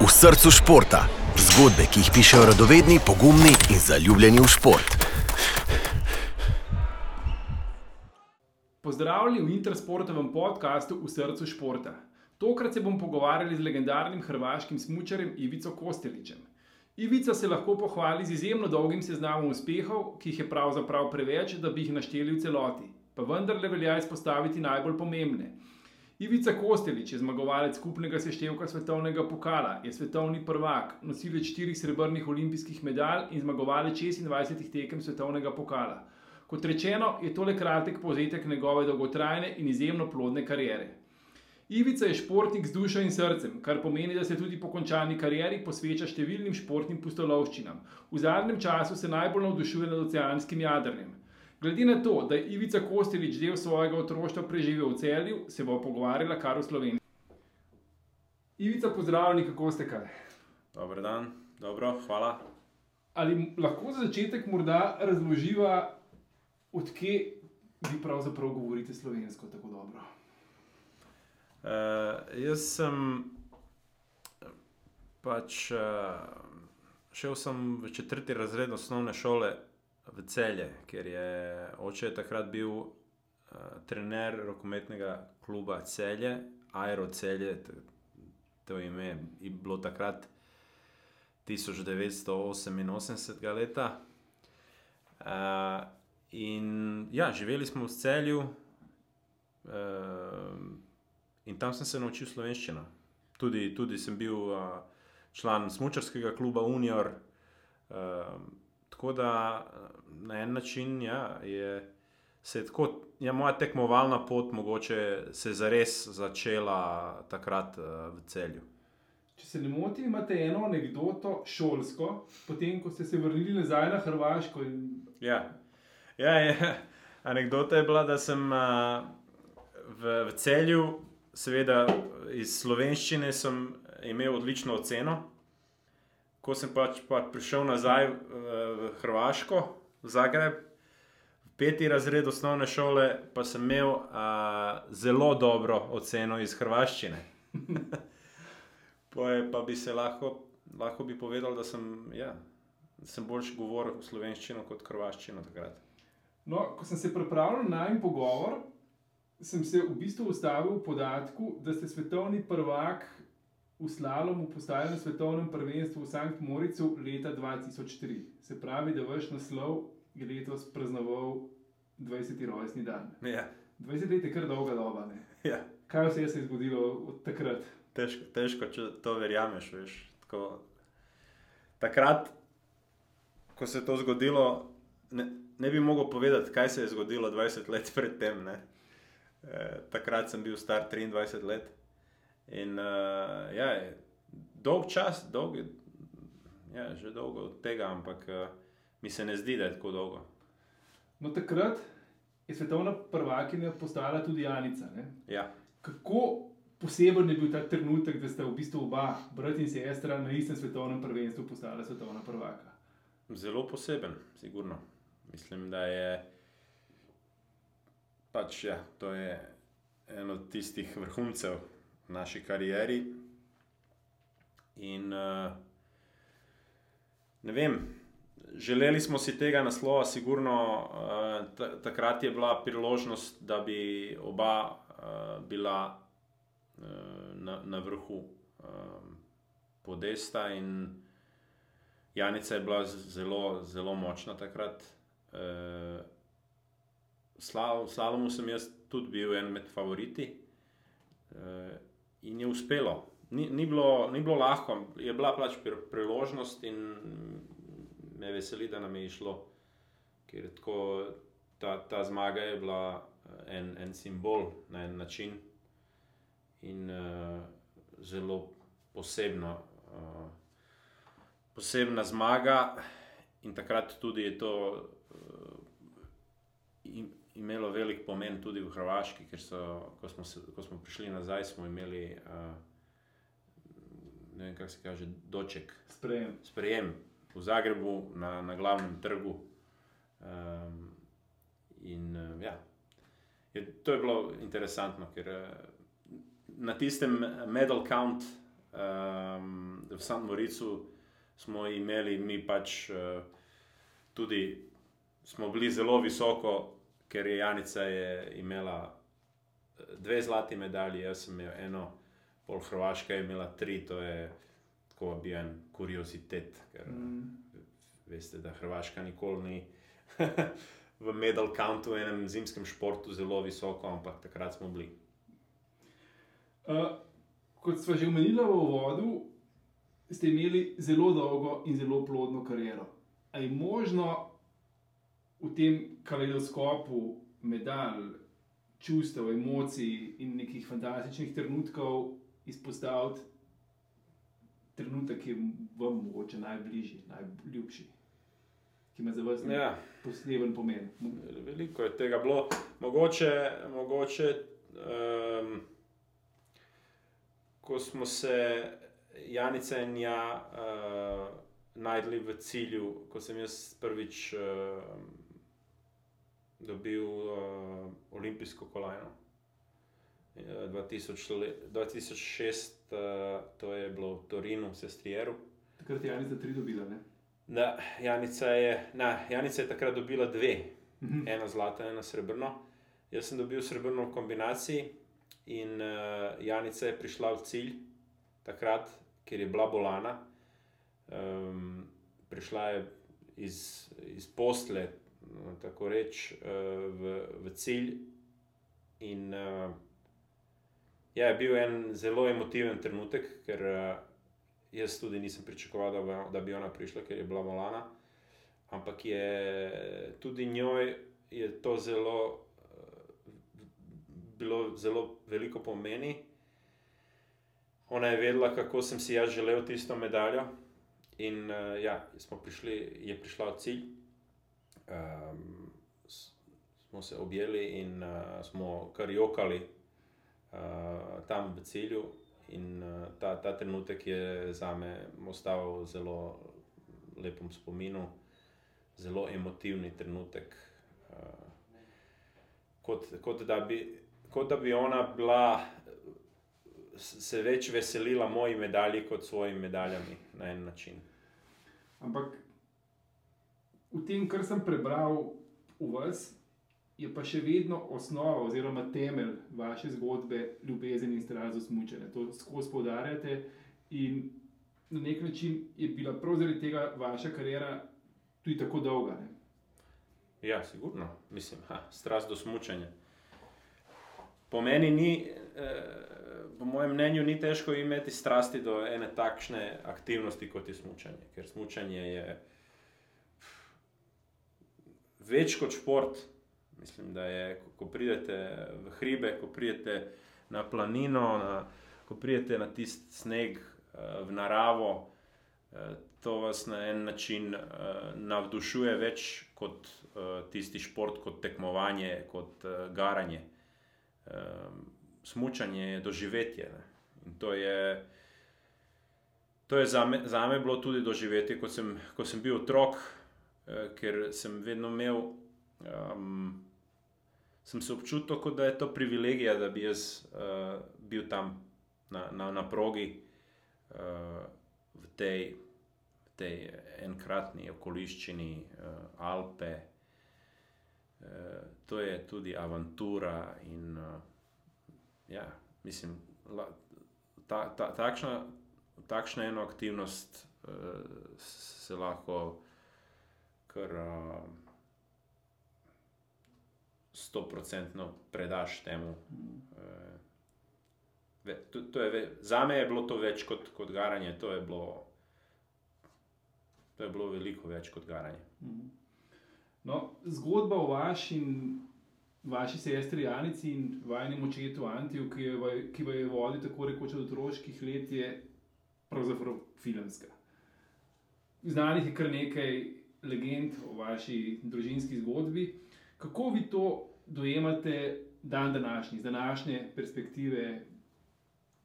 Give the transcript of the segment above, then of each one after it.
v srcu športa. Zgodbe, ki jih pišejo radovedni, pogumni in zaljubljeni v šport. Pozdravljeni v Intersportovem podkastu v srcu športa. Tokrat se bom pogovarjali z legendarnim hrvaškim smočarjem Ivico Kosteličem. Ivica se lahko pohvali z izjemno dolgim seznamom uspehov, ki jih je pravzaprav preveč, da bi jih našteli v celoti. Pa vendarle velja izpostaviti najbolj pomembne. Ivica Kostelič je zmagovalec skupnega seštevka svetovnega pokala, je svetovni prvak, nosilec štirih srebrnih olimpijskih medalj in zmagovalec 26 tekem svetovnega pokala. Kot rečeno, je tole kratek povzetek njegove dolgotrajne in izjemno plodne kariere. Ivica je športnik z dušo in srcem, kar pomeni, da se tudi po končani karieri posveča številnim športnim pustolovščinam. V zadnjem času se najbolj navdušuje nad oceanskim jadrnjem. Glede na to, da je Ivica Kostelič del svojega otroštva preživel v celju, se bo pogovarjala kar v Sloveniji. Ivica, pozdravljeni, kako ste kaj? Dober dan, dobro, hvala. Ali lahko za začetek morda razloživa, odkje vi pravzaprav govorite slovensko tako dobro? Uh, jaz sem pač uh, šel sem v četrti razred osnovne šole v celje, ker je oče takrat bil uh, trener rokometnega kluba Celje, Aero Celje, to ime je bilo takrat 1988 leta. Uh, in ja, živeli smo v celju, uh, in tam sem se naučil slovenščino. Tudi, tudi sem bil uh, član smočarskega kluba Unior. Uh, tako da na en način ja, je se tako, ja, moja tekmovalna pot mogoče se zares začela takrat uh, v celju. Če se ne motim, imate eno anegdoto šolsko, potem ko ste se vrnili nazaj na Hrvaško. In... Ja. Ja, ja. Anekdota je bila, da sem uh, v, v celju, seveda iz slovenščine, imel odlično oceno. Ko sem pač, pač prišel nazaj v, v Hrvaško, v Zagreb, v peti razred osnovne šole, pa sem imel a, zelo dobro oceno iz hrvaščine. je, pa bi se lahko, lahko bi povedal, da sem, ja, sem boljši govoril slovenščino kot hrvaščino takrat. No, ko sem se pripravljal na en pogovor, sem se v bistvu ustavil v podatku, da ste svetovni prvak v slalomu postajali na svetovnem prvenstvu v St. Moricu leta 2003. Se pravi, da vaš naslov je letos praznoval 20. rojstni dan. Ja. 20 let je kar dolga doba. Ja. Kaj vse se je zgodilo od takrat? Težko, težko če to verjameš. Veš, tako, takrat, ko se je to zgodilo, ne, ne bi mogel povedati, kaj se je zgodilo 20 let predtem. E, takrat sem bil star 23 let. In uh, ja, dolg čas, dolg, ja, že dolgo od tega, ampak uh, mi se ne zdi, da je tako dolgo. No, takrat je svetovna prvakinja postala tudi Janica. Ja. Kako poseben je bil ta trenutek, da sta v bistvu oba, brat in sestra, na istem svetovnem prvenstvu postala svetovna prvaka? Zelo poseben, sigurno. Mislim, da je pač ja, to je eno od tistih vrhuncev naši karieri. In uh, ne vem, želeli smo si tega naslova, sigurno uh, takrat je bila priložnost, da bi oba uh, bila uh, na, na vrhu uh, podesta. In Janica je bila zelo, zelo močna takrat. Uh, Slav, Slalomu sem jaz tudi bil en med favoriti. Uh, in je uspelo. Ni, ni, bilo, ni bilo lahko, je bila pač priložnost in me veseli, da nam je išlo, ker tako, ta, ta zmaga je bila eh, en, en simbol na en način in uh, zelo posebno. Uh, posebna zmaga in takrat tudi je to. Uh, imelo velik pomen tudi v Hrvaški, ker so, ko smo, se, ko smo prišli nazaj, smo imeli, uh, ne vem, kako se kaže, doček. Sprejem. Sprejem v Zagrebu na, na glavnem trgu. Um, in uh, ja, je, to je bilo interesantno, ker uh, na tistem medal count Um, v St. Moricu smo imeli mi pač uh, tudi, smo bili zelo visoko, ker je Janica je imela eh, dve zlati medalji, jaz sem imel eno, pol Hrvaška je imela tri, to je tako bi en kuriozitet, ker mm. veste, da Hrvaška nikoli ni. V medal countu, enem zimskem športu, zelo visoko, ampak takrat smo bili. Uh, kot smo že omenili v uvodu, ste imeli zelo dolgo in zelo plodno kariero. Ali je možno v tem kaleidoskopu medalj, čustev, emocij in nekih fantastičnih trenutkov izpostaviti trenutek, ki je vam mogoče najbližji, najljubši? Ki ima za vas Ja. poseben pomen. Veliko je tega bilo, mogoče, mogoče um, ko smo se Janica in ja uh, najdli v cilju, ko sem jaz prvič uh, dobil uh, olimpijsko kolajno. Eh, 2000 le- 2006, uh, to je bilo v Torinu, v Sestrieru. Takrat je Janica tri dobila. Ne? Da, Janica je, na, Janica je takrat dobila dve, Mhm. eno zlato, eno srebrno. Jaz sem dobil srebrno v kombinaciji in uh, Janica je prišla v cilj takrat, ker je bila bolana. Um, prišla je iz, iz posle, tako reč, uh, v, v cilj. In uh, ja, je bil en zelo emotiven trenutek, ker uh, jaz tudi nisem pričakoval, da, bo, da bi ona prišla, ker je bila bolana. Ampak je tudi njoj je to zelo, eh, bilo zelo veliko pomeni. Ona je vedela, kako sem si jaz želel tisto medaljo. In ja, smo prišli, je prišla v cilj, um, smo se objeli in uh, smo kar jokali uh, tam v cilju. In uh, ta, ta trenutek je za me ostal v zelo lepem spominu, zelo emotivni trenutek. Kot, kot, da bi, kot da bi ona bila, se več veselila moji medalji kot svojimi medaljami na en način. Ampak v tem, kar sem prebral v vas, je pa še vedno osnova oziroma temelj vaše zgodbe ljubezen in strah za smučanje. To skozi poudarjate in na nek način je bila prav zaradi tega vaša karjera tudi tako dolga. Ne? Ja, sigurno, mislim, ha, strast do smučanja. Po meni ni, eh, po mojem mnenju, ni težko imeti strasti do ene takšne aktivnosti kot je smučanje. Ker smučanje je več kot šport. Mislim, da je, ko, pridete v hribe, ko pridete na planino, na, ko pridete na tisti sneg, eh, v naravo, eh, to vas na en način eh, navdušuje več kot tisti šport, kot tekmovanje, kot garanje. Eh, smučanje je doživetje. Ne? In to je. To je za me, za me bilo tudi doživetje, ko sem, ko sem bil otrok, ker sem vedno imel, um, sem se občutil, kot da je to privilegija, da bi jaz uh, bil tam na, na, na progi uh, v, tej, tej enkratni okoliščini uh, Alpe. Uh, to je tudi avantura in uh, ja, mislim, la, ta, ta, takšna takšna ena aktivnost uh, se lahko kar stoprocentno uh, predaš temu. Uh, to, to je, za me je bilo to več kot, kot garanje, to je, bilo, to je bilo veliko več kot garanje. No, zgodba o vaši, vaši sestri Janici in vašem očetu Antiju, ki, vas je vodil tako rekoč od otroških let, je pravzaprav filmska. Znanih je kar nekaj legend o vaši družinski zgodbi. Kako vi to dojemate dan današnji, z današnje perspektive,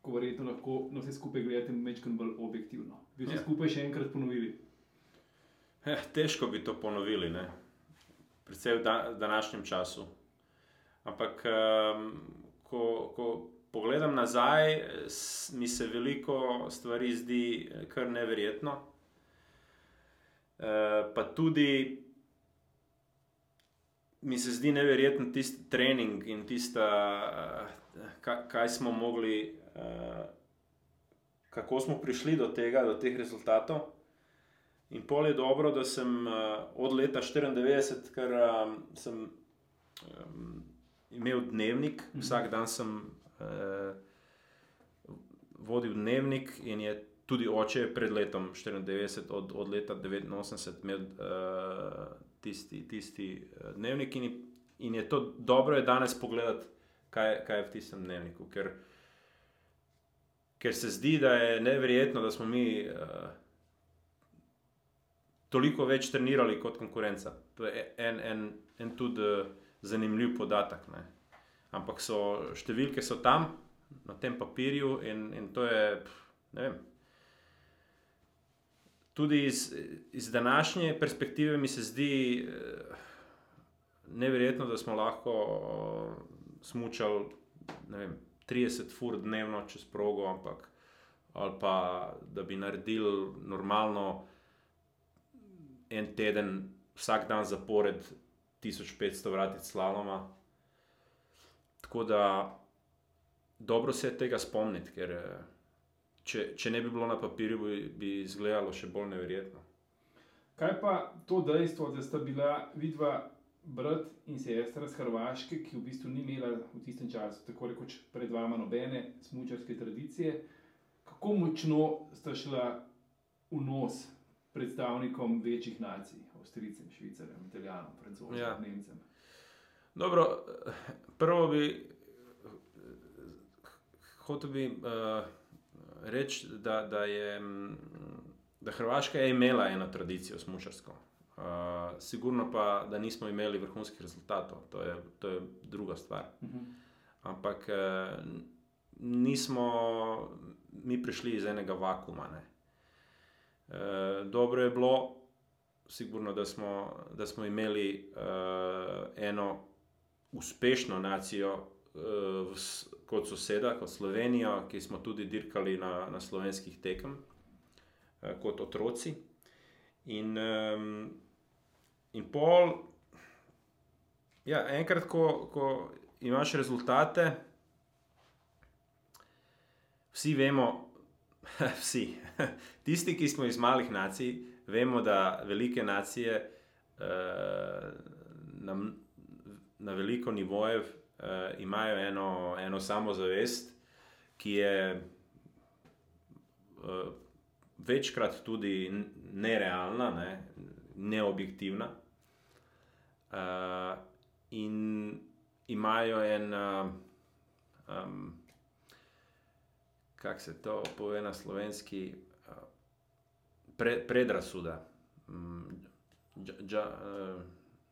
ko verjetno lahko na vse skupaj gledate mečkam bolj objektivno? Bi vse Ja. skupaj še enkrat ponovili? Eh, težko bi to ponovili, ne? predvsem v da, današnjem času. Ampak, um, ko, ko pogledam nazaj, mi se veliko stvari zdi eh, kar neverjetno. Eh, Pa tudi mi se zdi neverjetno tisti trening in tista, eh, ka- kaj smo mogli, eh, kako smo prišli do tega, do teh rezultatov. In pol je dobro, da sem od leta 94, ker sem imel dnevnik, vsak dan sem vodil dnevnik in je tudi oče pred letom 94, od, od leta 89, imel uh, tisti, tisti uh, dnevnik in, je- in je to dobro je danes pogledati, kaj, kaj je v tistem dnevniku. Ker, ker se zdi, da je neverjetno, da smo mi. Uh, Toliko več trenirali kot konkurenca. To je en, en, en tudi eh, zanimiv podatek. Ne. Ampak so številke so tam, na tem papirju, in, in to je. pf, Ne vem. Tudi iz, iz današnje perspektive mi se zdi eh, neverjetno, da smo lahko smučali ne vem, 30 fur dnevno čez progo, ampak ali pa da bi naredili normalno en teden, vsak dan zapored 1500 vratic slaloma. Tako da dobro se je tega spomniti, ker eh, če, če ne bi bilo na papirju, bi, bi izgledalo še bolj neverjetno. Kaj pa to dejstvo, da sta bila vidva brat in sestra z Hrvaške, ki v bistvu ni imela v tistem času, tako rekoč pred vama, nobene smučarske tradicije, kako močno sta šla v nos predstavnikom večjih nacij, Avstrijcem, Švicarjem, Italijanom, Francozom, Ja. Nemcem. Dobro, eh, prvo bi hotel bi uh, reči, da, da je mm, da Hrvaška je imela eno tradicijo smučarsko. Uh, sigurno pa, da nismo imeli vrhunskih rezultatov, to je, to je druga stvar. Mhm. Ampak eh, nismo mi prišli iz enega vakuma. Ne. Eh, dobro je bilo, sigurno, da smo, da smo imeli eh, eno uspešno nacijo eh, v kot soseda, kot Slovenijo, ki smo tudi dirkali na, na slovenskih tekem, eh, kot otroci. In, um, in pol, ja, enkrat, ko, ko imaš rezultate, vsi vemo, vsi, tisti, ki smo iz malih nacij, vemo, da velike nacije eh, na, na veliko nivojev eh, imajo eno, eno samozavest, ki je eh, večkrat tudi nerealna, ne, neobjektivna. Uh, in imajo en, uh, um, kako se to pove na slovenski, uh, pre, predrasuda, um, dž, dž, uh,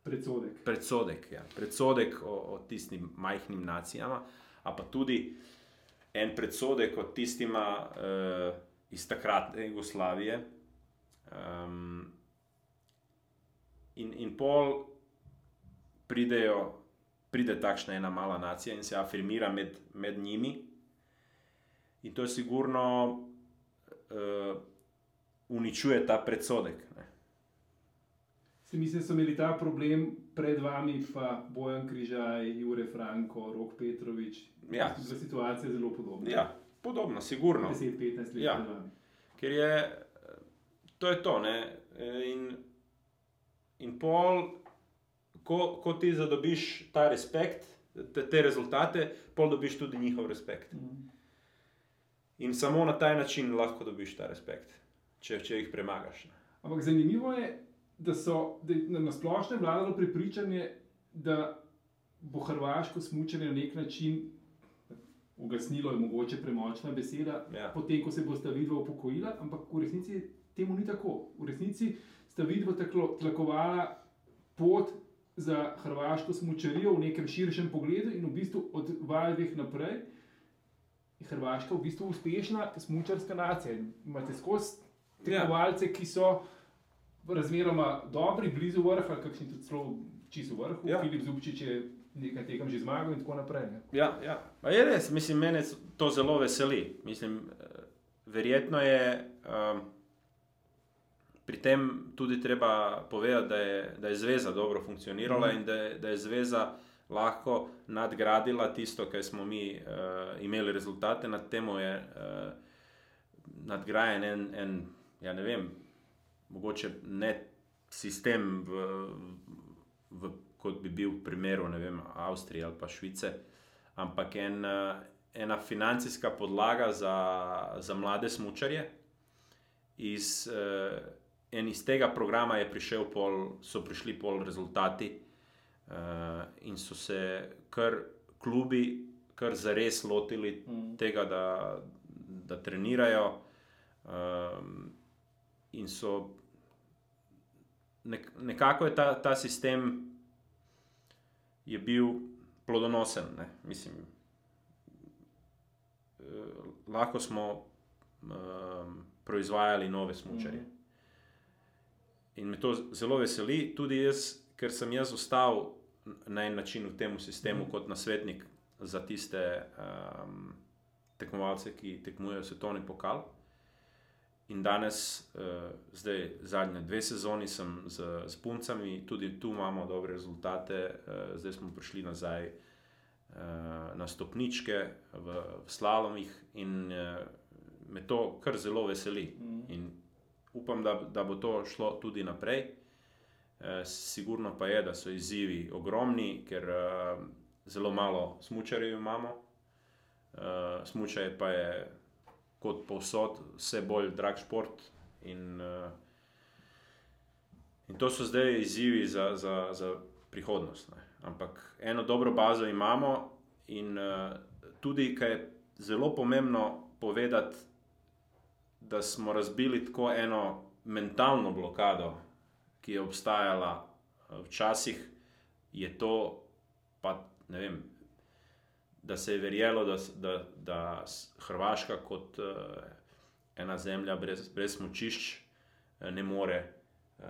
Predsodek. predsodek, ja, predsodek o, o tistim majhnim nacijama, a pa tudi en predsodek o tistima uh, iz takratne Jugoslavije. Um, in, in pol pridejo, pride takšna ena mala nacija in se afirmira med, med njimi. In to je sigurno uh, uničuje ta predsodek. Se mislim, da so imeli ta problem pred vami, pa Bojan Križaj, Jure Franko, Rok Petrovič. Ja. Je bila situacija zelo podobna. Ja, podobno, sigurno. 10-15 let Ja. pred vami. Ker je to, je to ne? In, in pol, ko, ko ti zadobiš ta respekt, te, te rezultate, pol dobiš tudi njihov respekt. Mhm. In samo na ta način lahko dobiš ta respekt, če, če jih premagaš. ne. Ampak zanimivo je, da so da je na splošno vladalo prepričanje, da bo hrvaško smučanje na nek način ugasnilo, je mogoče premočna beseda, Ja. potem ko se bo sta vidva upokojila, ampak v resnici temu ni tako. V resnici sta vidva tlakovala pot za hrvaško smučarijo v nekem širšem pogledu in v bistvu od Valjvih naprej. je Hrvaška v bistvu uspešna smučarska nacija. Imate skozi Ja. tekmovalce, ki so razmeroma dobri, blizu vrha, kakšni tudi celo čisto vrhu. Ja. Filip Zubčič je nekaj tekem že zmagal in tako naprej. Ne? Ja, ja. Pa je res, mislim, mene to zelo veseli. Mislim, eh, verjetno je um, pri tem tudi treba povedati, da je, da je zveza dobro funkcionirala mm. in da je, da je zveza lahko nadgradila tisto, kar smo mi uh, imeli rezultate, nad tem je uh, nadgrajen en, en, ja ne vem, mogoče ne sistem, v, v, kot bi bil v primeru vem, Avstrije ali pa Švice, ampak en, ena financijska podlaga za, za mlade smočarje. Iz, uh, iz tega programa pol, so prišli pol rezultati, uh, in so se kar klubi, kar za res lotili mm. tega, da, da trenirajo. Um, in so nek, nekako je ta, ta sistem je bil plodonosen. Ne? Mislim, uh, lahko smo um, proizvajali nove smočarje. Mm. In me to zelo veseli, tudi jaz, ker sem jaz ostal na en način v tem sistemu mm. kot nasvetnik za tiste um, tekmovalce, ki tekmujejo svetovni pokal. In danes, uh, zdaj zadnje dve sezoni, sem z, z puncami, tudi tu imamo dobre rezultate, uh, zdaj smo prišli nazaj uh, na stopničke v, v slalomih in uh, me to kar zelo veseli. Mm. In upam, da, da bo to šlo tudi naprej. Eh, sigurno pa je, da so izzivi ogromni, ker uh, zelo malo smočarjev imamo. Uh, Smočaj pa je kot povsod, vse bolj drag šport. In, uh, in to so zdaj izzivi za, za, za prihodnost. Ne. Ampak eno dobro bazo imamo, in uh, tudi, kar je zelo pomembno povedati, da smo razbili tako eno mentalno blokado ki je obstajala eh, včasih, je to, pa, vem, da se je verjelo, da, da, da Hrvaška kot uh, ena zemlja brez, brez smočišč uh, ne more uh,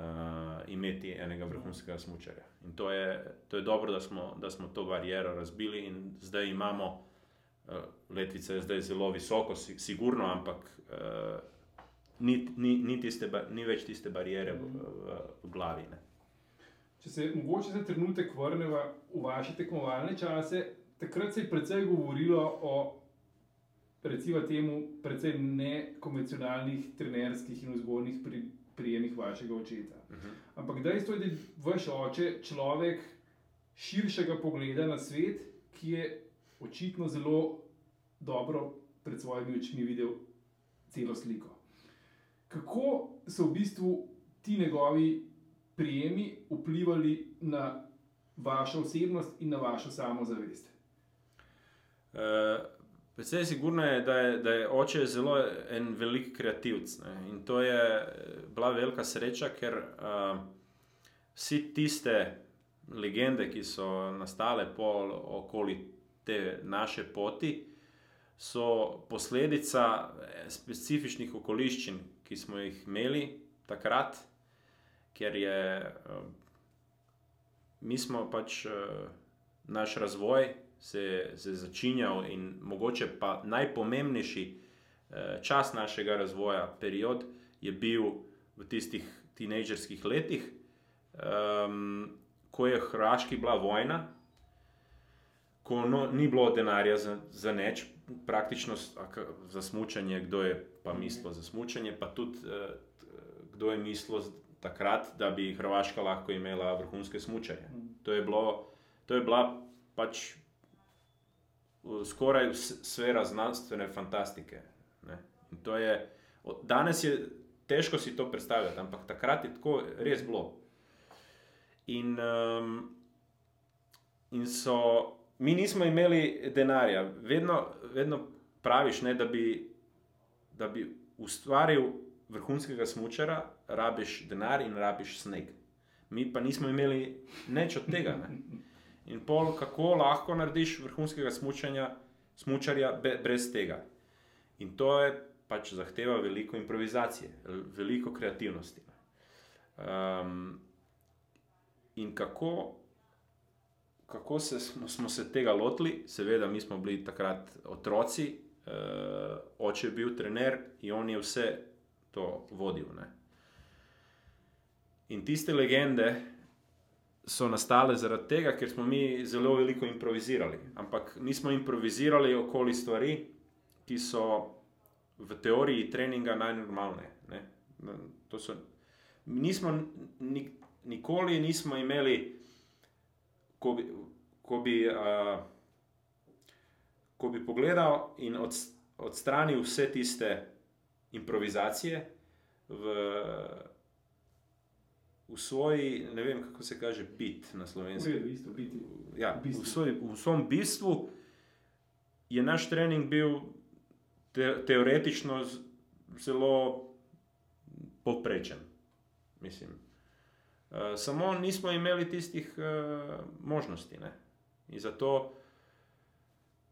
imeti enega vrhunskega smočarja. In to je, to je dobro, da smo, da smo to bariero razbili in zdaj imamo. Uh, letvica je zdaj zelo visoko, sigurno, ampak uh, ni, ni, ni, tiste, ni več tiste barijere v, v, v glavi. Ne. Če se mogoče za trenutek vrnemo v vaše tekmovalne čase, takrat se je precej govorilo o recimo temu precej nekonvencionalnih trenerskih in vzgojnih pri, prijemih vašega očeta. Uh mhm. -huh. Ampak dejstvo je, da je vaš oče človek širšega pogleda na svet, ki je očitno zelo dobro pred svojimi očmi videl celo sliko kako so v bistvu ti njegovi prijemi vplivali na vašo osebnost in na vašo samozavest? Uh, Predvsej je sigurno, da je, da je oče zelo en velik kreativc. Ne? In to je bila velika sreča, ker uh, vsi tiste legende, ki so nastale okoli te naše poti, so posledica specifičnih okoliščin, ki smo jih imeli takrat, ker je uh, mi smo pač uh, naš razvoj se, se začenjal in mogoče pa najpomembnejši uh, čas našega razvoja, period, je bil v tistih tinejdžerskih letih, um, ko je Hrvaški bila vojna. Ko no, ni bilo denarja za, za neč, praktično za smutanje, kdo je pa mislil za smutanje, pa tudi eh, kdo je mislil takrat, da bi Hrvaška lahko imela vrhunske smutanje. To je, bilo, to je bila pač skoraj sfera znanstvene fantastike. Je, danes je težko si to predstavljati, ampak takrat je tako res bilo. In, um, in so mi nismo imeli denarja. Vedno, vedno praviš, ne, da, bi, da bi ustvaril vrhunskega smočara, rabiš denar in rabiš sneg. Mi pa nismo imeli nič od tega. Ne. In pol, kako lahko narediš vrhunskega smočarja brez tega. In to je pač zahteva veliko improvizacije, veliko kreativnosti. Um, in kako kako se, smo, smo se tega lotili? Seveda, mi smo bili takrat otroci, uh, oče je bil trener in on je vse to vodil. Ne? In tiste legende so nastale zaradi tega, ker smo mi zelo veliko improvizirali. Ampak nismo improvizirali okoli stvari, ki so v teoriji treninga najnormalne. Ne? To so, nismo, ni, nikoli nismo imeli, ko bi, ko bi, uh, ko bi pogledal in od, odstranil vse tiste improvizacije v, v svoji, ne vem kako se kaže, bit na slovenskem. V bistvu, biti. Ja, v bistvu. v, svoj, v svojem bistvu je naš trening bil te, teoretično zelo povprečen. Mislim. Uh, samo nismo imeli tistih uh, možnosti. Ne? In zato,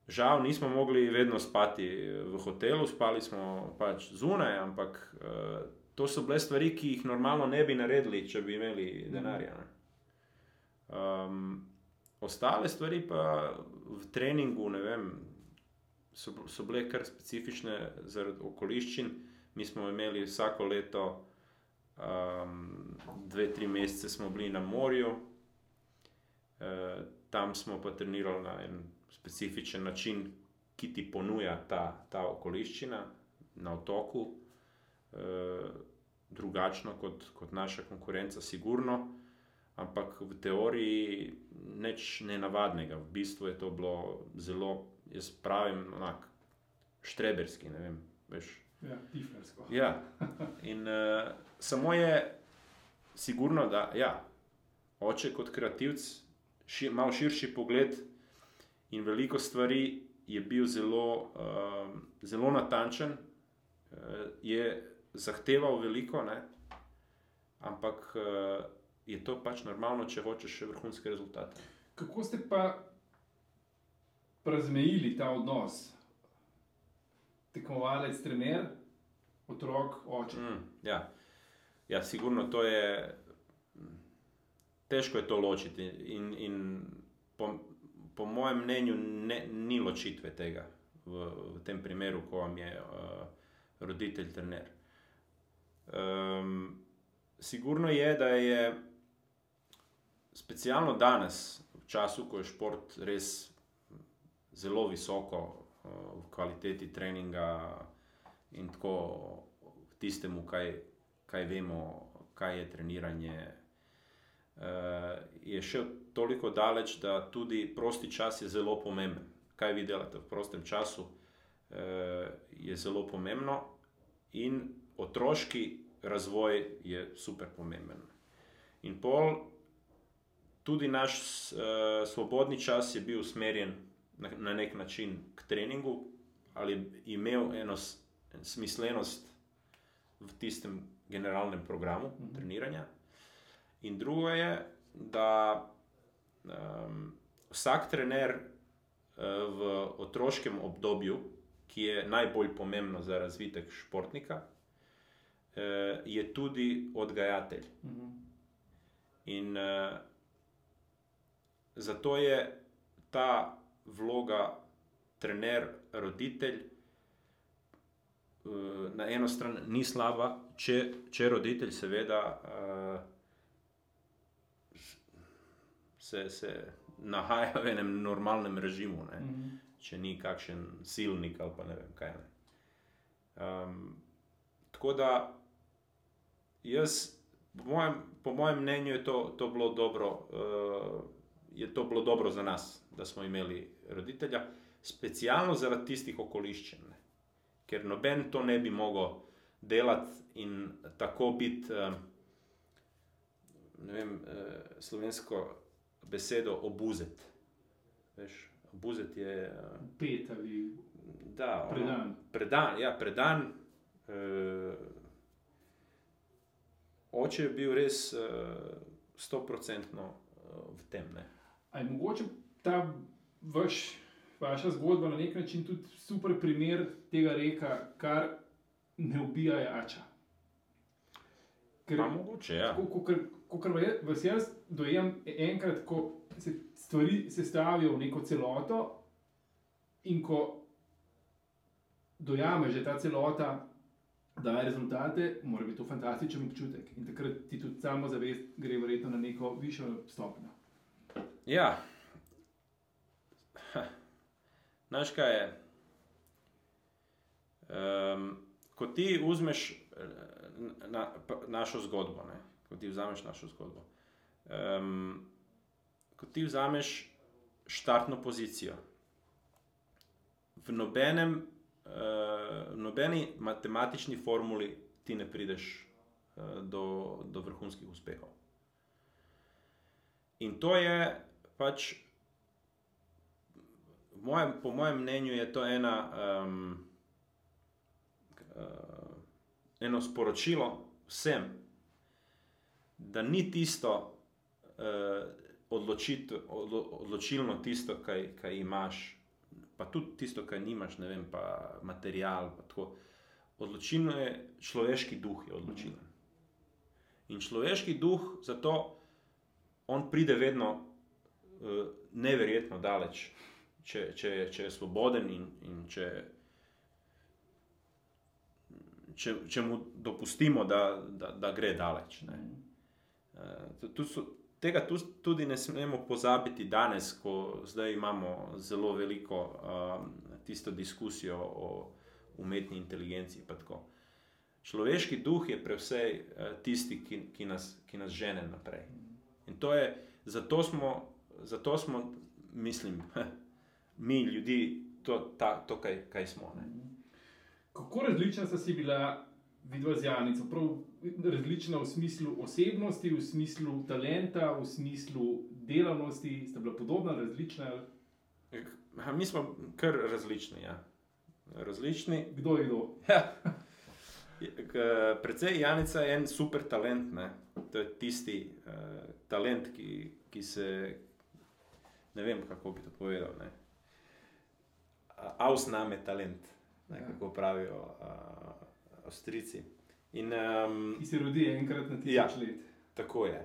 žal, nismo mogli vedno spati v hotelu, spali smo pač zunaj, ampak uh, to so bile stvari, ki jih normalno ne bi naredili, če bi imeli denarja. ne. Um, ostale stvari pa v treningu, ne vem, so, so bile kar specifične zaradi okoliščin. Mi smo imeli vsako leto, um, dve, tri mesece smo bili na morju, e, tam smo pa trenirali na en specifičen način, ki ti ponuja ta, ta okoliščina na otoku, drugačno kot, kot naša konkurenca, sigurno. Ampak v teoriji nič nenavadnega, v bistvu je to bilo zelo, jaz pravim, onak, štreberski. Ne vem, veš. Ja, tiflersko. Ja. In uh, samo je, sigurno, da ja, oče kot kreativc ši, malo širši pogled in veliko stvari je bil zelo, uh, zelo natančen, uh, je zahteval veliko, ne? ampak uh, je to pač normalno, če hočeš še vrhunske rezultate. Kako ste pa razmejili ta odnos? Tekmovalec, trener, otrok, oče. Mm, ja. ja, sigurno to je. Težko je to ločiti, in, in po, po mojem mnenju, ne, ni ločitve tega v, v tem primeru, ko vam je uh, roditelj trener. Um, sigurno je, da je specialno danes, v času, ko je šport res zelo visoko uh, v kvaliteti treninga in tako v tistemu, kaj, kaj vemo, kaj je treniranje. Uh, je še toliko daleč, da tudi prosti čas je zelo pomemben. Kaj vi delate v prostem času, uh, je zelo pomembno, in otroški razvoj je super pomemben. In pol, tudi naš uh, svobodni čas je bil usmerjen na, na nek način k treningu, ali imel eno smislenost v tistem generalnem programu Mhm. treniranja. In drugo je, da um, vsak trener uh, v otroškem obdobju, ki je najbolj pomembno za razvitek športnika, uh, je tudi odgajatelj. Mhm. In uh, zato je ta vloga trener-roditelj uh, na eno stran ni slaba, če, če roditelj seveda uh, se, se nahaja v enem normalnem režimu. Ne? Mhm. če ni kakšen silnik ali pa ne vem kaj. Ne. Um, tako da jaz, po mojem, po mojem mnenju, je to, to bilo dobro, uh, je to bilo dobro za nas, da smo imeli roditelja, specialno zaradi tistih okoliščin. Ne. Ker noben to ne bi mogel delati in tako biti, um, ne vem, uh, slovensko besedo obuzet. Veš, obuzet je. Uh, Pet ali Da, ono- predan. Predan, ja, predan. Uh, oče je bil res stoprocentno uh, v tem. Ne? A je mogoče ta vaš, vaša zgodba na nek način tudi super primer tega reka, kar ne ubija jača? Ker, Pa mogoče, ja. Ko, ko, ko vas jaz dojem enkrat, ko se stvari sestavijo v neko celoto, in ko dojameš, da ta celota daje rezultate, mora biti to fantastičen občutek. In takrat ti tudi samo zavest gre verjetno na neko višjo stopnjo. Ja. Znaš kaj je? Um, ko ti vzmeš eh, na, pa, našo zgodbo, ne? ko ti vzameš našo zgodbo, um, ko ti vzameš štartno pozicijo, v nobenem, nobeni matematični formuli ti ne prideš uh, do, do vrhunskih uspehov. In to je pač, mojem, po mojem mnenju, je to ena, um, uh, eno sporočilo vsem, da ni tisto uh, odločit, odlo, odločilno, tisto, kaj, kaj imaš, pa tudi tisto, kar nimaš, ne vem, pa material. Pa Odločilno je človeški duh, je odločilen. In človeški duh, zato on pride vedno uh, neverjetno daleč, če, če, če je svoboden in, in če, če, če mu dopustimo, da, da, da gre daleč. Uh, so, tega tudi ne smemo pozabiti danes, ko zdaj imamo zelo veliko um, tisto diskusijo o umetni inteligenci. Človeški duh je prevsej uh, tisti, ki, ki, nas, ki nas žene naprej. In to je, zato smo, zato smo mislim, mi ljudi, to, ta, to kaj, kaj smo. Ne? Kako različna sta si bila vidva z Janico? Prav različna v smislu osebnosti, v smislu talenta, v smislu delavnosti, sta bila podobna, različna? Ha, mi smo kar različni. Ja. različni. Kdo je kdo? Ja. Predvsej Janica je en super talent. Ne? To je tisti uh, talent, ki, ki se. Ne vem, kako bi to povedal. Avsname talent, ne, ja. kako pravijo uh, Avstrijci. In, um, ki se rodi enkrat na tisoč ja, let. Tako je.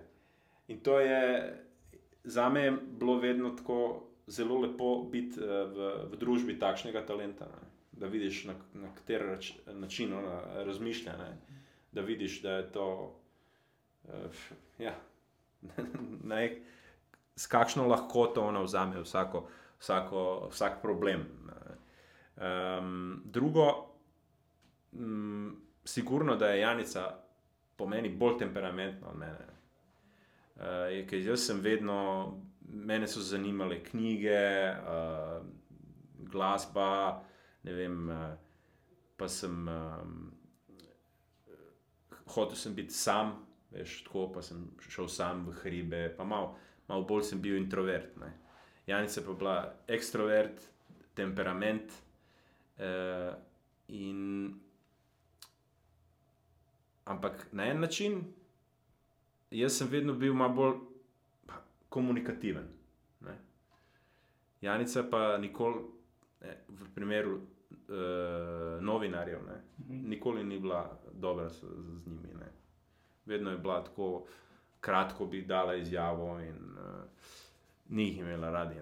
In to je za me bilo vedno tako zelo lepo biti uh, v, v družbi takšnega talenta. Ne? Da vidiš, na, na kateri način ona razmišlja. Ne? Da vidiš, da je to. Uh, ja, ne, s kakšno lahkoto ona vzame vsako, vsako, vsak problem. Um, drugo. Um, sigurno, da je Janica po meni bolj temperamentna od mene. Uh, ker jaz sem vedno, mene so zanimale knjige, uh, glasba, ne vem, uh, pa sem um, hotel sem biti sam, veš, tako pa sem šel sam v hribe, pa malo mal bolj sem bil introvert. Ne. Janica pa bila ekstrovert, temperament. Uh, in Ampak na en način, jaz sem vedno bil malo bolj komunikativen. Ne? Janica pa nikoli, ne, v primeru uh, novinarjev, ne, mhm. nikoli ni bila dobra z, z njimi. Ne. Vedno je bila tako kratko, bi dala izjavo in uh, ni jih imela radi.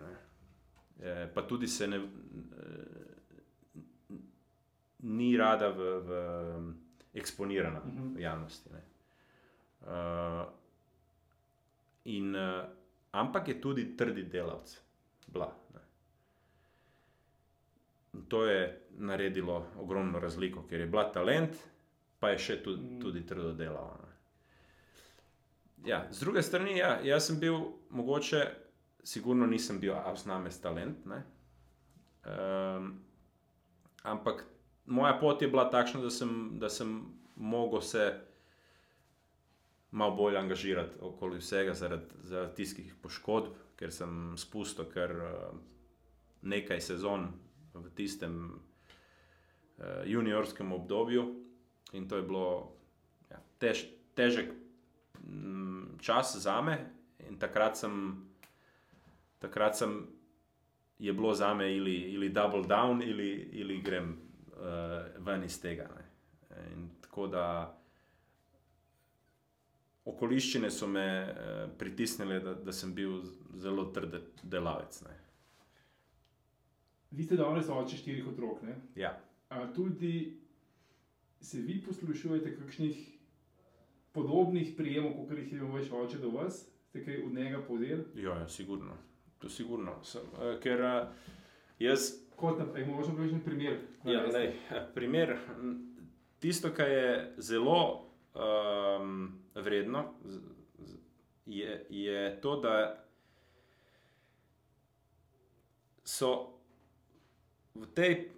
E, pa tudi se ne, uh, ni rada v. v eksponirana uh -huh. v javnosti. Uh, in, uh, ampak je tudi trdi delavec, bla. Ne. To je naredilo ogromno razliko, ker je bila talent, pa je še tudi, -huh. tudi trdo delal. Ja, z druge strani, ja, jaz sem bil mogoče, sigurno nisem bil avsnamest talent. Um, ampak moja pot je bila takšna, da sem, da sem mogel se malo bolj angažirati okoli vsega, zaradi, zaradi tistih poškodb, ker sem spustil kar uh, nekaj sezon v tistem uh, juniorskem obdobju. In to je bilo ja, tež, težek m, čas za me, in takrat sem. Takrat sem je bilo za me ali, ali double down, ali, ali grem uh, ven iz tega. In tako da okoliščine so me uh, pritisnile, da, da sem bil zelo trd delavec. Ne. Vi ste danes oče štirih otrok. Ne? Ja. A tudi se vi poslušujete kakšnih podobnih prijemov, kot jih je imel vaš oče do vas? Ste kaj od njega povzeli? Ja, ja, sigurno. To sigurno. Sem, uh, ker jaz. Kot da je možno reči primer. Ja, lej, primer. Tisto, kar je zelo um, vredno, je, je to, da so v tej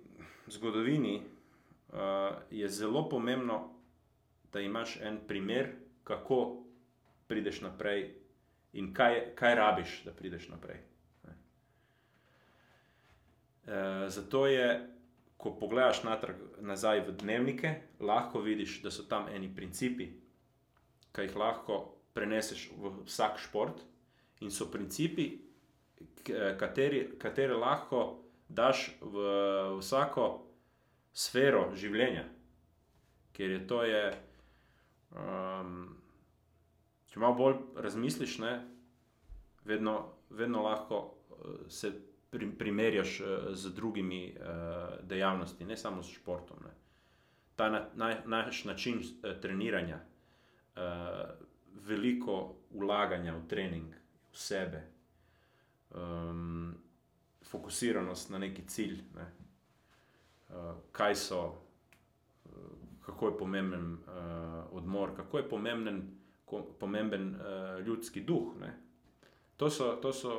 zgodovini uh, je zelo pomembno, da imaš en primer, kako prideš naprej in kaj, kaj rabiš, da prideš naprej. Uh, zato je, ko pogledaš natrag, nazaj v dnevnike, lahko vidiš, da so tam eni principi, ki jih lahko preneseš v vsak šport, in so principi, kateri, katere lahko daš v vsako sfero življenja, ker je to. Je, um, če malo bolj razmisliš, ne, vedno, vedno lahko uh, se pri, primerjaš uh, z drugimi uh, dejavnostmi, ne samo s športom. Ne. Ta na, na, naš način uh, treniranja, uh, veliko ulaganja v trening, v sebe. Um, fokusiranost na neki cilj, ne. uh, kaj so, uh, kako je pomemben uh, odmor, kako je pomemben, ko, pomemben uh, ljudski duh. To so, to so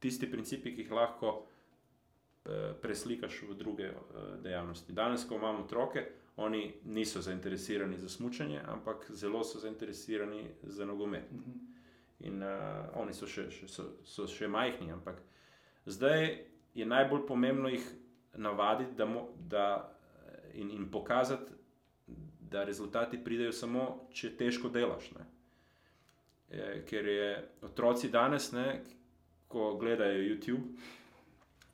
tisti principi, ki jih lahko uh, preslikaš v druge uh, dejavnosti. Danes, ko imamo otroke, oni niso zainteresirani za smutanje, ampak zelo so zainteresirani za nogomet. In uh, oni so še, še, so, so še majhni, ampak Zdaj je najbolj pomembno jih navaditi da mo, da, in, in pokazati, da rezultati pridejo samo, če težko delaš. E, ker je otroci danes, ne, ko gledajo YouTube,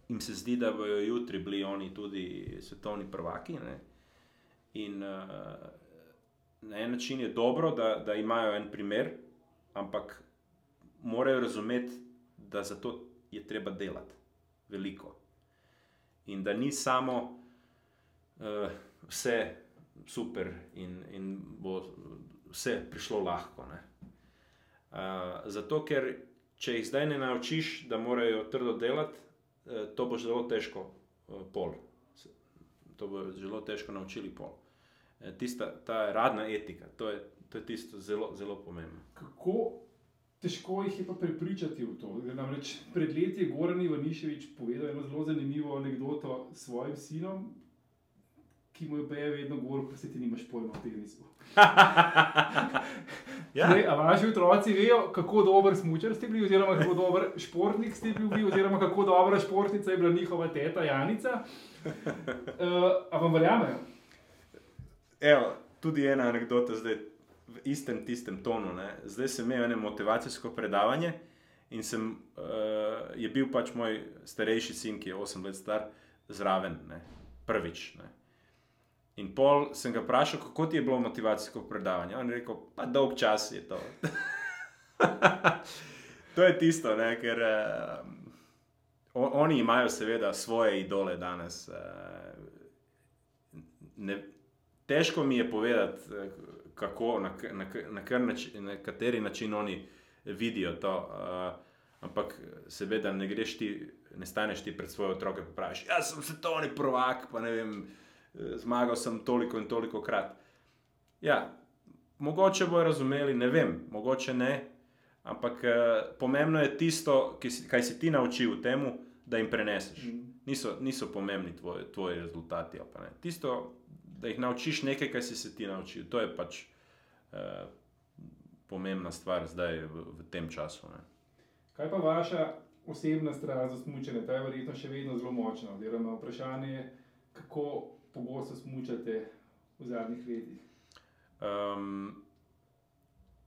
jim se zdi, da bodo jutri bili oni tudi svetovni prvaki. Ne. In uh, na en način je dobro, da, da imajo en primer, ampak morajo razumeti, da za to je treba delati veliko. In da ni samo uh, vse super in, in bo vse prišlo lahko. Uh, zato, ker če jih zdaj ne naučiš, da morajo trdo delati, uh, to bo zelo težko uh, pol. To bo zelo težko naučili pol. Tista, ta radna etika, to je, to je tisto zelo, zelo pomembno. Kako Težko jih je pa prepričati v to. Namreč pred leti je Goran Ivaniševič povedal eno zelo zanimivo anegdoto s svojim sinom, ki mu je pa je vedno govoril, da se ti nimaš pojma o tenisu. ja. A vaši otroci vejo, kako dober smočar ste bili, oziroma kako dober športnik ste bili, oziroma kako dobra športnica je bila njihova teta Janica. Uh, a vam verjamejo? Evo, tudi ena anekdota zdaj v istem tistem tonu. Ne. Zdaj sem imel eno motivacijsko predavanje in sem, uh, je bil pač moj starejši sin, ki je 8 let star, zraven, ne. prvič. Ne. In pol sem ga vprašal, kako ti je bilo motivacijsko predavanje. On je rekel, pa dolg čas je to. to je tisto, ne, ker uh, oni imajo seveda svoje idole danes. Uh, ne, težko mi je povedati, kako, na, na, na, način, na kateri način oni vidijo to. Uh, ampak seveda ne greš ti, ne staneš ti pred svoje otroke in praviš, jaz sem svetovni prvak, pa ne vem, zmagal sem toliko in toliko krat. Ja, mogoče bojo razumeli, ne vem, mogoče ne. Ampak uh, pomembno je tisto, si, kaj si ti naučil temu, da jim preneseš. Mm. Niso, niso pomembni tvoji, tvoji rezultati. Tisto, da jih naučiš nekaj, kar si se ti naučil. To je pač eh, pomembna stvar zdaj v, v tem času. Ne. Kaj pa vaša osebna stran za smutanje? Ta je verjetno še vedno zelo močna. Oziroma, vprašanje je, kako pogosto smučate v zadnjih letih. Um,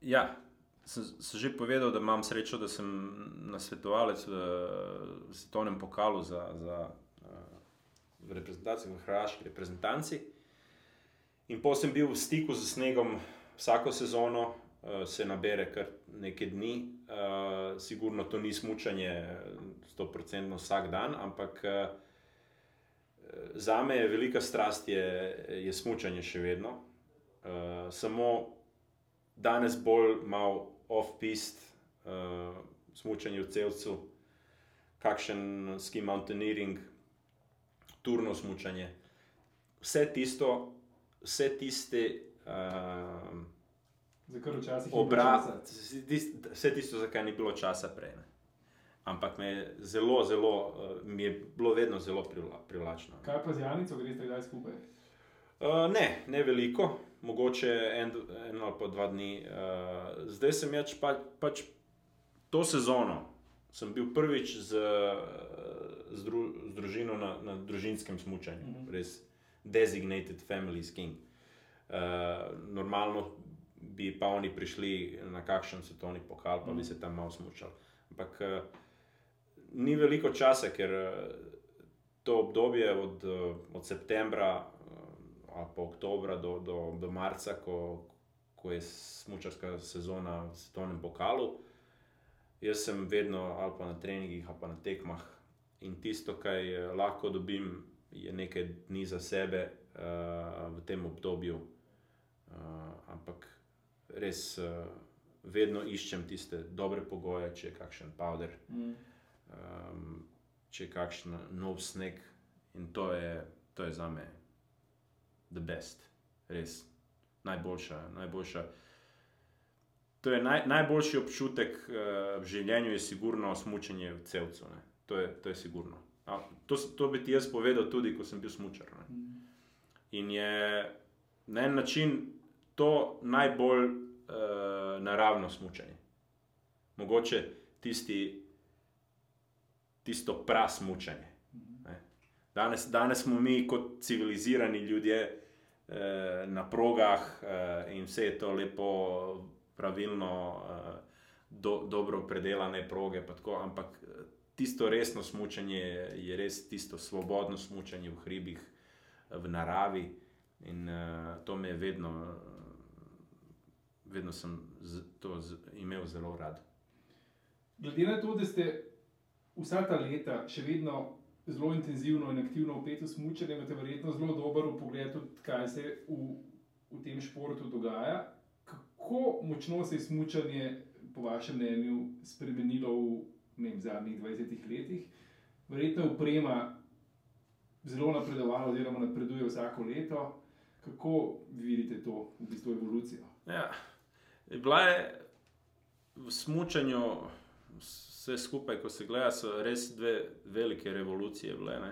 ja, sem, sem že povedal, da imam srečo, da sem nasvetovalec v, svetovnem pokalu za. za V reprezentaciji, v Hrvaški reprezentanci. In potem sem bil v stiku z snegom vsako sezono, uh, se nabere kar nekaj dni. Uh, sigurno to ni smutanje 100% vsak dan, ampak uh, za me je velika strast je, je smutanje še vedno. Uh, samo danes bolj malo off-pist, uh, smutanje v celcu, kakšen ski mountaineering, turno smutanje. Vse tisto, vse tiste. Uh, Za kar včasih ni bilo časa. vse tisto, za kar ni bilo časa prej. Ne. Ampak me je zelo, zelo, uh, mi je bilo vedno zelo privla, privlačno. Kaj pa z Janico, greste kdaj skupaj? Uh, ne, ne veliko, mogoče en, eno ali pa dva dni. Uh, zdaj sem jaz pa, pač to sezono. Sem bil prvič z, z, dru, z družino na, na družinskem smučanju, mm Mhm. -hmm. res designated family skiing. Uh, normalno bi pa oni prišli na kakšen svetovni pokal, pa bi se tam malo smučali. Ampak uh, ni veliko časa, ker uh, to obdobje od, uh, od septembra uh, ali pa oktobra do, do, do marca, ko, ko je smučarska sezona v svetovnem pokalu. Jaz sem vedno ali pa na treningih ali pa na tekmah in tisto, kar eh, lahko dobim, je nekaj dni za sebe uh, v tem obdobju. Uh, ampak res uh, vedno iščem tiste dobre pogoje, če je kakšen powder, Mm. Um, če je kakšen nov sneg in to je, to je za me the best, res najboljša. najboljša. To je naj, najboljši občutek uh, v življenju, je sigurno smučanje v celcu. Ne. To je, to je sigurno. A, to, to bi ti jaz povedal tudi, ko sem bil smučar. Ne. Mm. In je na en način to najbolj uh, naravno smučanje. Mogoče tisti, tisto prasmučanje. ne. Danes, danes smo mi kot civilizirani ljudje eh, na progah eh, in vse je to lepo, pravilno, eh, do, dobro predelane proge, tako, ampak eh, tisto resno smučanje je, res tisto svobodno smučanje v hribih, eh, v naravi in eh, to me je vedno, vedno sem z, to z, imel zelo rad. Glede na to, da ste vsa ta leta še vedno zelo intenzivno in aktivno vpeti v smučanje, imate verjetno zelo dober pogled, kaj se v, v tem športu dogaja. Kako močno se je smučanje, po vašem mnenju, spremenilo v vem, zadnjih 20 letih? Verjetno je uprema zelo napredovala, oziroma napreduje vsako leto. Kako vi vidite to v bistvu evolucijo? Ja. Bila je v smučanju, vse skupaj, ko se gleda, so res dve velike revolucije bile. Ne?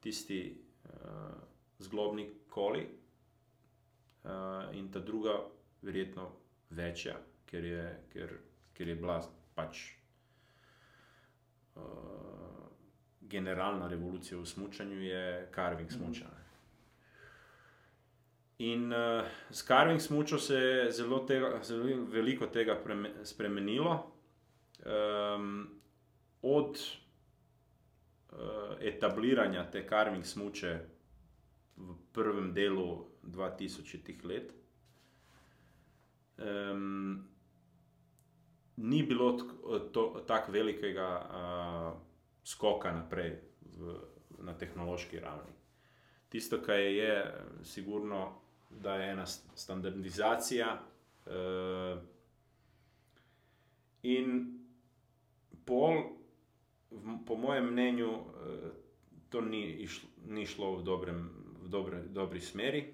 Tisti uh, zglobni koli uh, in ta druga, verjetno večja, ker je, ker, ker je bila pač uh, generalna revolucija v smučanju, je carving smučanje. In uh, s carving smučo se je zelo, tega, zelo veliko tega preme, spremenilo. Um, od uh, etabliranja te carving smuče v prvem delu 2000-ih let, um, ni bilo tako velikega uh, skoka naprej v, na tehnološki ravni. Tisto, kar je, je sigurno, da je ena st- standardizacija. Uh, in pol, po mojem mnenju, uh, to ni, išlo, ni šlo v, dobrem, v dobre, dobri smeri,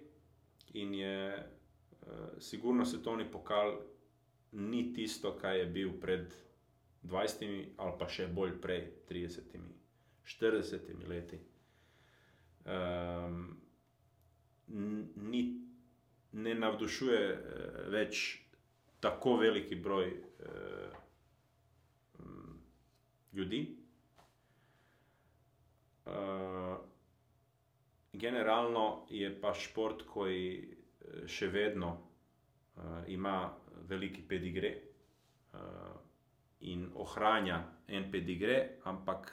in je uh, sigurno svetovni pokal ni tisto, kar je bil pred 20 ali pa še bolj prej, 30, 40 leti. Um, ni, ne navdušuje eh, več tako veliki broj eh, m, ljudi. Uh, generalno je pa šport, ki eh, še vedno uh, ima veliki pedigre uh, in ohranja en pedigre, ampak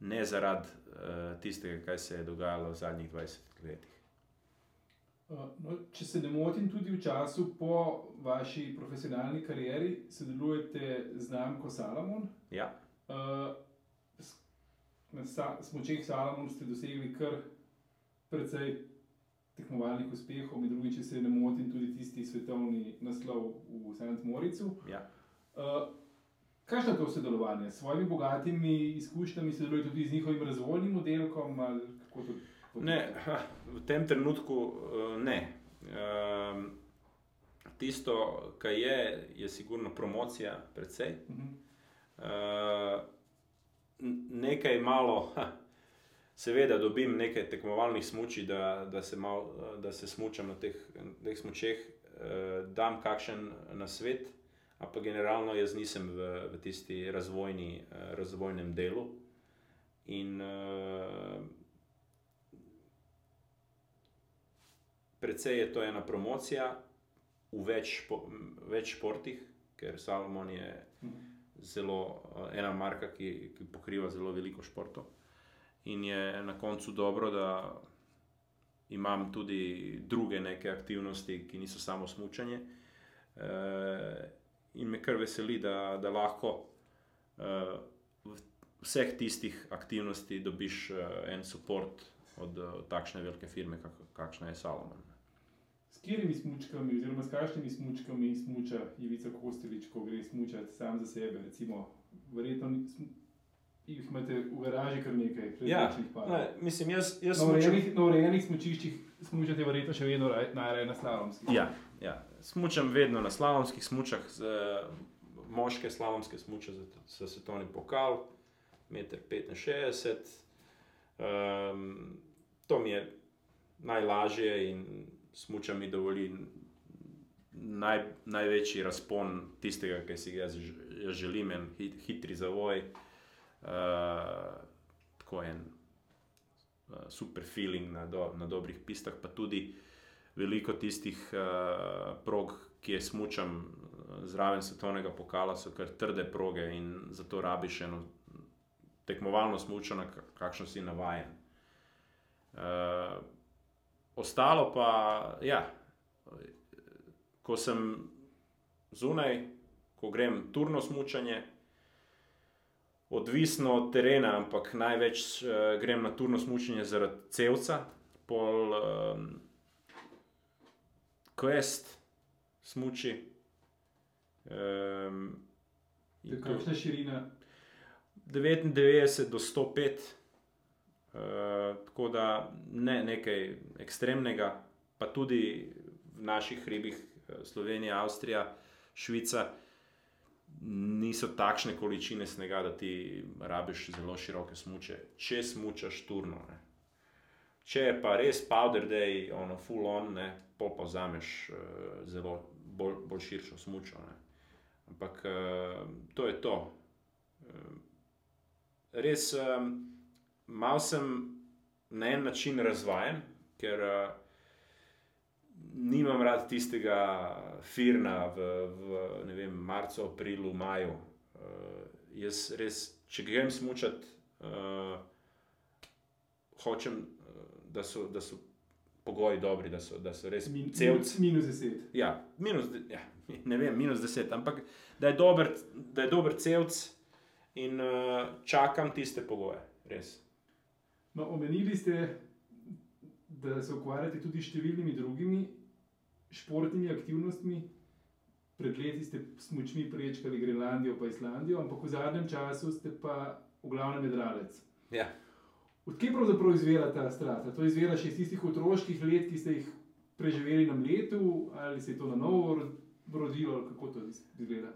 ne zaradi uh, tistega, kar se je dogajalo v zadnjih 20 letih. No, če se ne motim, tudi v času po vaši profesionalni karieri sodelujete z znamko Salamon. Ja. Uh, s- na sa- smučeh Salamon ste dosegli kar precej tekmovalnih uspehov, med drugim, če se ne motim, tudi tisti svetovni naslov v St. Moricu. Ja. Uh, Kakšno je to sodelovanje? S svojimi bogatimi izkušnjami sodelujete tudi z njihovim razvojnim oddelkom? poteka? Ne, v tem trenutku eh, ne. Um, tisto, kar je, je sigurno promocija, predvsej. Mhm. Uh, nekaj malo, seveda, dobim nekaj tekmovalnih smoči, da, da, se mal, da se smučam na teh, teh smočeh, uh, dam kakšen na svet, a pa generalno jaz nisem v, v tisti razvojni, uh, razvojnem delu. In uh, predvsej je to ena promocija v več, špo, več športih, ker Salomon je Mhm. Zelo eh, ena marka, ki, ki pokriva zelo veliko športov. In je na koncu dobro, da imam tudi druge neke aktivnosti, ki niso samo smučanje. E, in me kar veseli, da, da lahko e, v vseh tistih aktivnosti dobiš en podpor od, od takšne velike firme, kak, kakšna je Salomon. S katerimi smučkami, oziroma s kakšnimi smučkami smuča Ivica Kostelič, ko gre smučati sam za sebe? Recimo, verjetno jih imate v garaži kar nekaj, Ja, različnih parov. ne, mislim, jaz, jaz Na urejenih, na urejenih smučiščih smučate verjetno še vedno raj- najraje na slalomskih. Ja, ja. Smučam vedno na slalomskih smučah, z, moške slalomske smuče za, za svetovni pokal, 1,65 m. Um, to mi je najlažje in smuča mi dovoli naj, največji razpon tistega, kar si jaz, jaz želim, en hit, hitri zavoj, uh, tako en uh, super feeling na, do, na dobrih pistah, pa tudi veliko tistih uh, prog, ki je smučam zraven svetovnega pokala, so kar trde proge in zato rabiš eno tekmovalno kak- kakšno si navajen. Uh, ostalo pa, ja, ko sem zunaj, ko grem turno smučanje, odvisno od terena, ampak največ uh, grem na turno smučanje zaradi cevca, pol um, quest, smuči. Um, To je Kakšna širina? 99 do 105, uh, tako da ne nekaj ekstremnega, pa tudi v naših hribih, eh, Slovenija, Avstrija, Švica, niso takšne količine snega, da ti rabiš zelo široke smuče, če smučaš turno. Ne. Če je pa res powder day, ono full on, ne, pol pa vzameš uh, zelo bolj, bolj širšo smučo. Ne. Ampak uh, to je to. Uh, res um, mal sem na en način razvajen, ker uh, nimam rad tistega firna v, v vem, marcu, aprilu, maju. Uh, jaz res, če grem smučati, uh, hočem, uh, da, so, da so pogoji dobri, da so, da so res Min, celci. minus, minus 10. Ja, minus, ja, ne vem, minus 10, ampak da je dober, da je dober celc in uh, čakam tiste pogoje, res. No, omenili ste, da se ukvarjate tudi s številnimi drugimi športnimi aktivnostmi. Pred leti ste s močmi prečkali Grenlandijo in Islandijo, ampak v zadnjem času ste pa v glavnem medralec. Ja. Odkje pravzaprav izvira ta strah? To izvira še iz tistih otroških let, ki ste jih preživeli na mletu, ali se je to na novo ro- rodilo, ali kako to izgleda?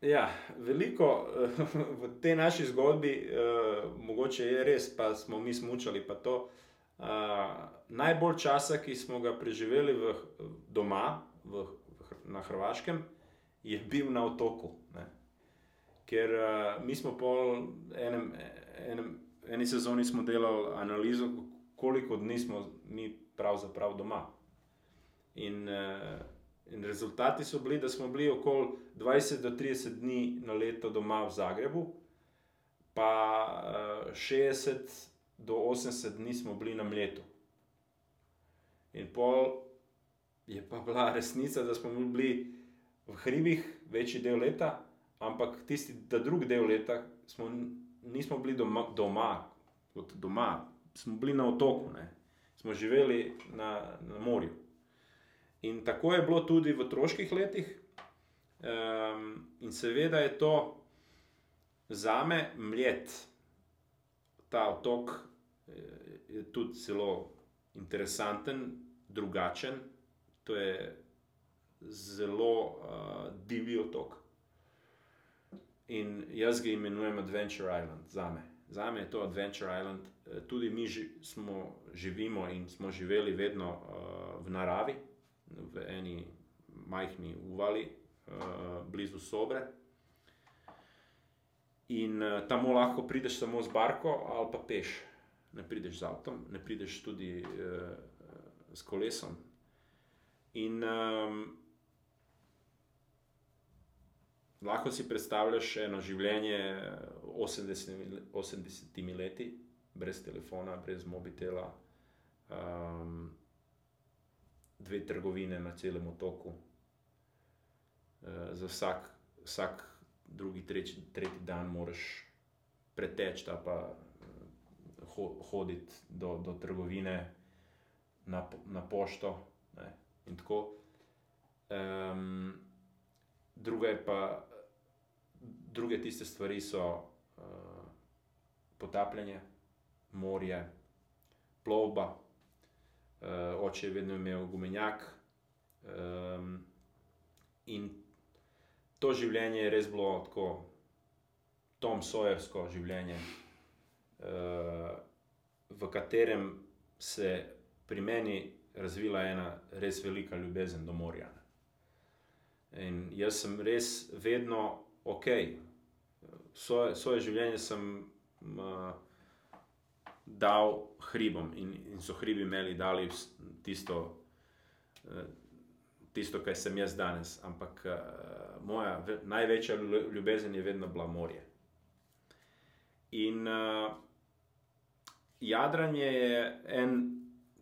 Ja, veliko eh, v tej naši zgodbi, uh, mogoče je res, pa smo mi smučali. To, uh, najbolj časa, ki smo ga preživeli v, doma, v, na Hrvaškem, je bil na otoku. Ne. Ker uh, mi smo po enem, enem, eni sezoni delali analizo, koliko dni smo mi pravzaprav doma. In, uh, in rezultati so bili, da smo bili okoli 20 do 30 dni na leto doma v Zagrebu, pa uh, 60 do 80 dni smo bili na mletu. In pol je pa bila resnica, da smo bili v hribih večji del leta, ampak tisti, da drugi del leta smo, nismo bili doma, doma, kot doma, smo bili na otoku, ne. smo živeli na, na morju. In tako je bilo tudi v otroških letih. Um, in seveda je to za me mljet, ta otok je, je tudi zelo interesanten, drugačen. To je zelo uh, divji otok. In jaz ga imenujem Adventure Island, za me. Za me je to Adventure Island. Tudi mi ži, smo, živimo in smo živeli vedno uh, v naravi, v eni majhni uvali, uh, blizu Sobre. In uh, tam lahko prideš samo z barko ali pa peš. Ne prideš z avtom, ne prideš tudi uh, s kolesom. In um, lahko si predstavljaš eno življenje 80, 80 leti, brez telefona, brez mobitela, um, dve trgovine na celem otoku, uh, za vsak, vsak drugi, tretji, tretji dan moraš preteči, pa ho, hoditi do, do trgovine na, na pošto. Ne, in tako. Um, druga je pa, druge tiste stvari so uh, potapljanje, morje, plovba. Uh, oče je vedno imel gumenjak. Um, in to življenje je res bilo tako, Tom Sawyersko življenje, uh, v katerem se pri meni razvila ena res velika ljubezen do morja. In jaz sem res vedno ok, svoje življenje sem uh, dal hribom in, in so hribi imeli dali tisto, uh, tisto, kar sem jaz danes. Ampak uh, moja ve, največja ljubezen je vedno bila morje. In uh, jadranje je en,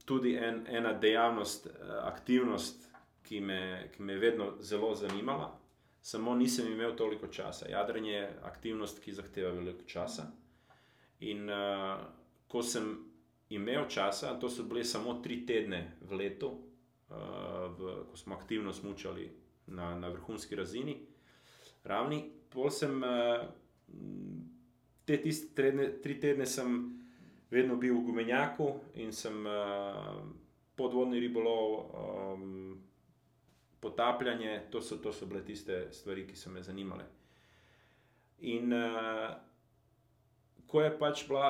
tudi en, ena dejavnost, aktivnost, ki me, ki me je vedno zelo zanimala, samo nisem imel toliko časa. Jadranje je aktivnost, ki zahteva veliko časa. In uh, ko sem imel časa, to so bile samo tri tedne v letu, uh, v, ko smo aktivno smučali na, na vrhunski razini, ravni, pol sem uh, te tiste tredne, tri tedne sem vedno bil v Gumenjaku in sem uh, podvodni ribolov. Um, potapljanje, to so, to so bile tiste stvari, ki so me zanimale. In uh, ko je pač bila,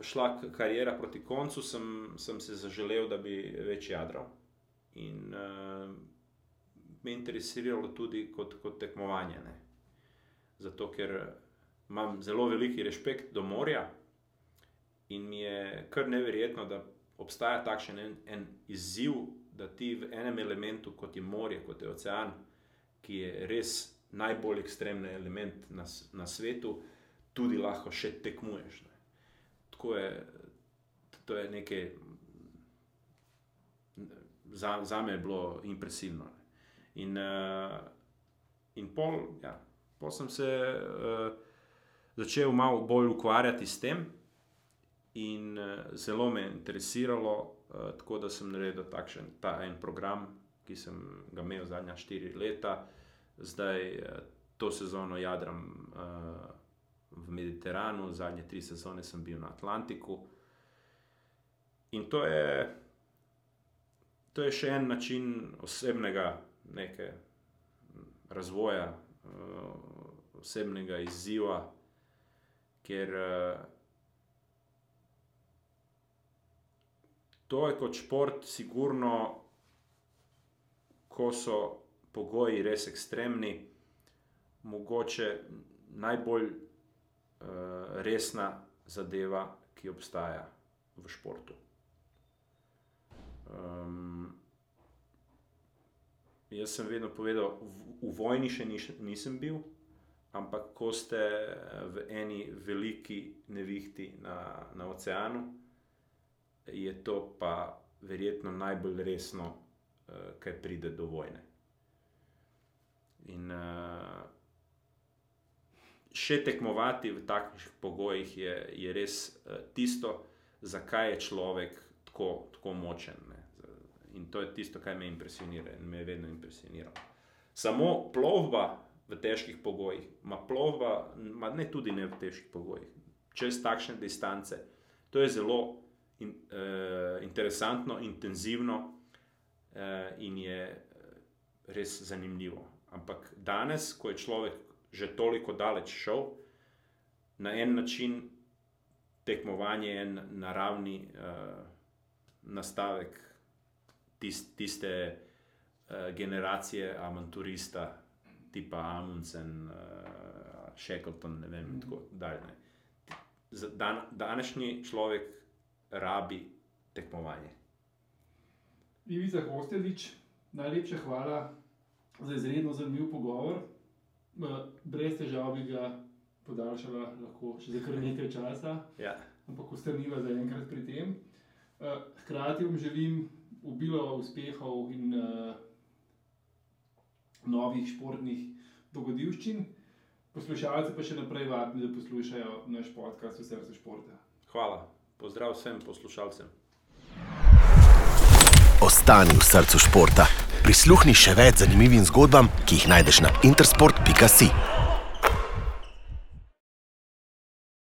šla karijera proti koncu, sem, sem se zaželel, da bi več jadral. In uh, me je interesiralo tudi kot, kot tekmovanje. Ne? Zato, ker imam zelo veliki respekt do morja in mi je kar neverjetno, da obstaja takšen en, en izziv da ti v enem elementu, kot je morje, kot je ocean, ki je res najbolj ekstremni element na, na svetu, tudi lahko še tekmuješ. Ne. Tako je, to je nekaj, za, za me je bilo impresivno. Ne. In, uh, in pol, ja, pol sem se uh, začel malo bolj ukvarjati s tem, in uh, zelo me je interesiralo, Eh, tako da sem naredil takšen ta en program, ki sem ga imel zadnja štiri leta, zdaj uh, to sezono jadram uh, v Mediteranu, zadnje tri sezone sem bil na Atlantiku. In to je, to je še en način osebnega razvoja, uh, osebnega izziva, ker uh, to je kot šport, sigurno, ko so pogoji res ekstremni, mogoče najbolj resna zadeva, ki obstaja v športu. Um, jaz sem vedno povedal, v, v vojni še niš, nisem bil, ampak ko ste v eni veliki nevihti na, na oceanu je to pa verjetno najbolj resno, uh, kaj pride do vojne. In uh, še tekmovati v takšnih pogojih je, je res uh, tisto, zakaj je človek tako, tako močen. Ne. In to je tisto, kar me impresionira in me je vedno impresioniralo. Samo plovba v težkih pogojih, ma plovba, ma ne tudi ne v težkih pogojih, čez takšne distance, to je zelo in, uh, interesantno, intenzivno uh, in je res zanimivo. Ampak danes, ko je človek že toliko daleč šel, na en način tekmovanje je en naravni uh, nastavek tist, tiste uh, generacije avanturista, tipa Amundsen, uh, Shackleton, ne vem, in tako dalje. Dan, današnji človek rabi tekmovanje. Ivica Kostelič, najlepša hvala za izredno zanimiv pogovor. Brez težav bi ga podaljšala lahko še za kar nekaj časa, Ja. ampak ostaniva za enkrat pri tem. Hkrati vam želim obilo uspehov in uh, novih športnih dogodivščin. Poslušalce pa še naprej vabim, da poslušajo naš podcast v srcu športa. Hvala, pozdrav vsem poslušalcem. Ostani v srcu športa. Prisluhni še več zanimivim zgodbam, ki jih najdeš na intersport.si.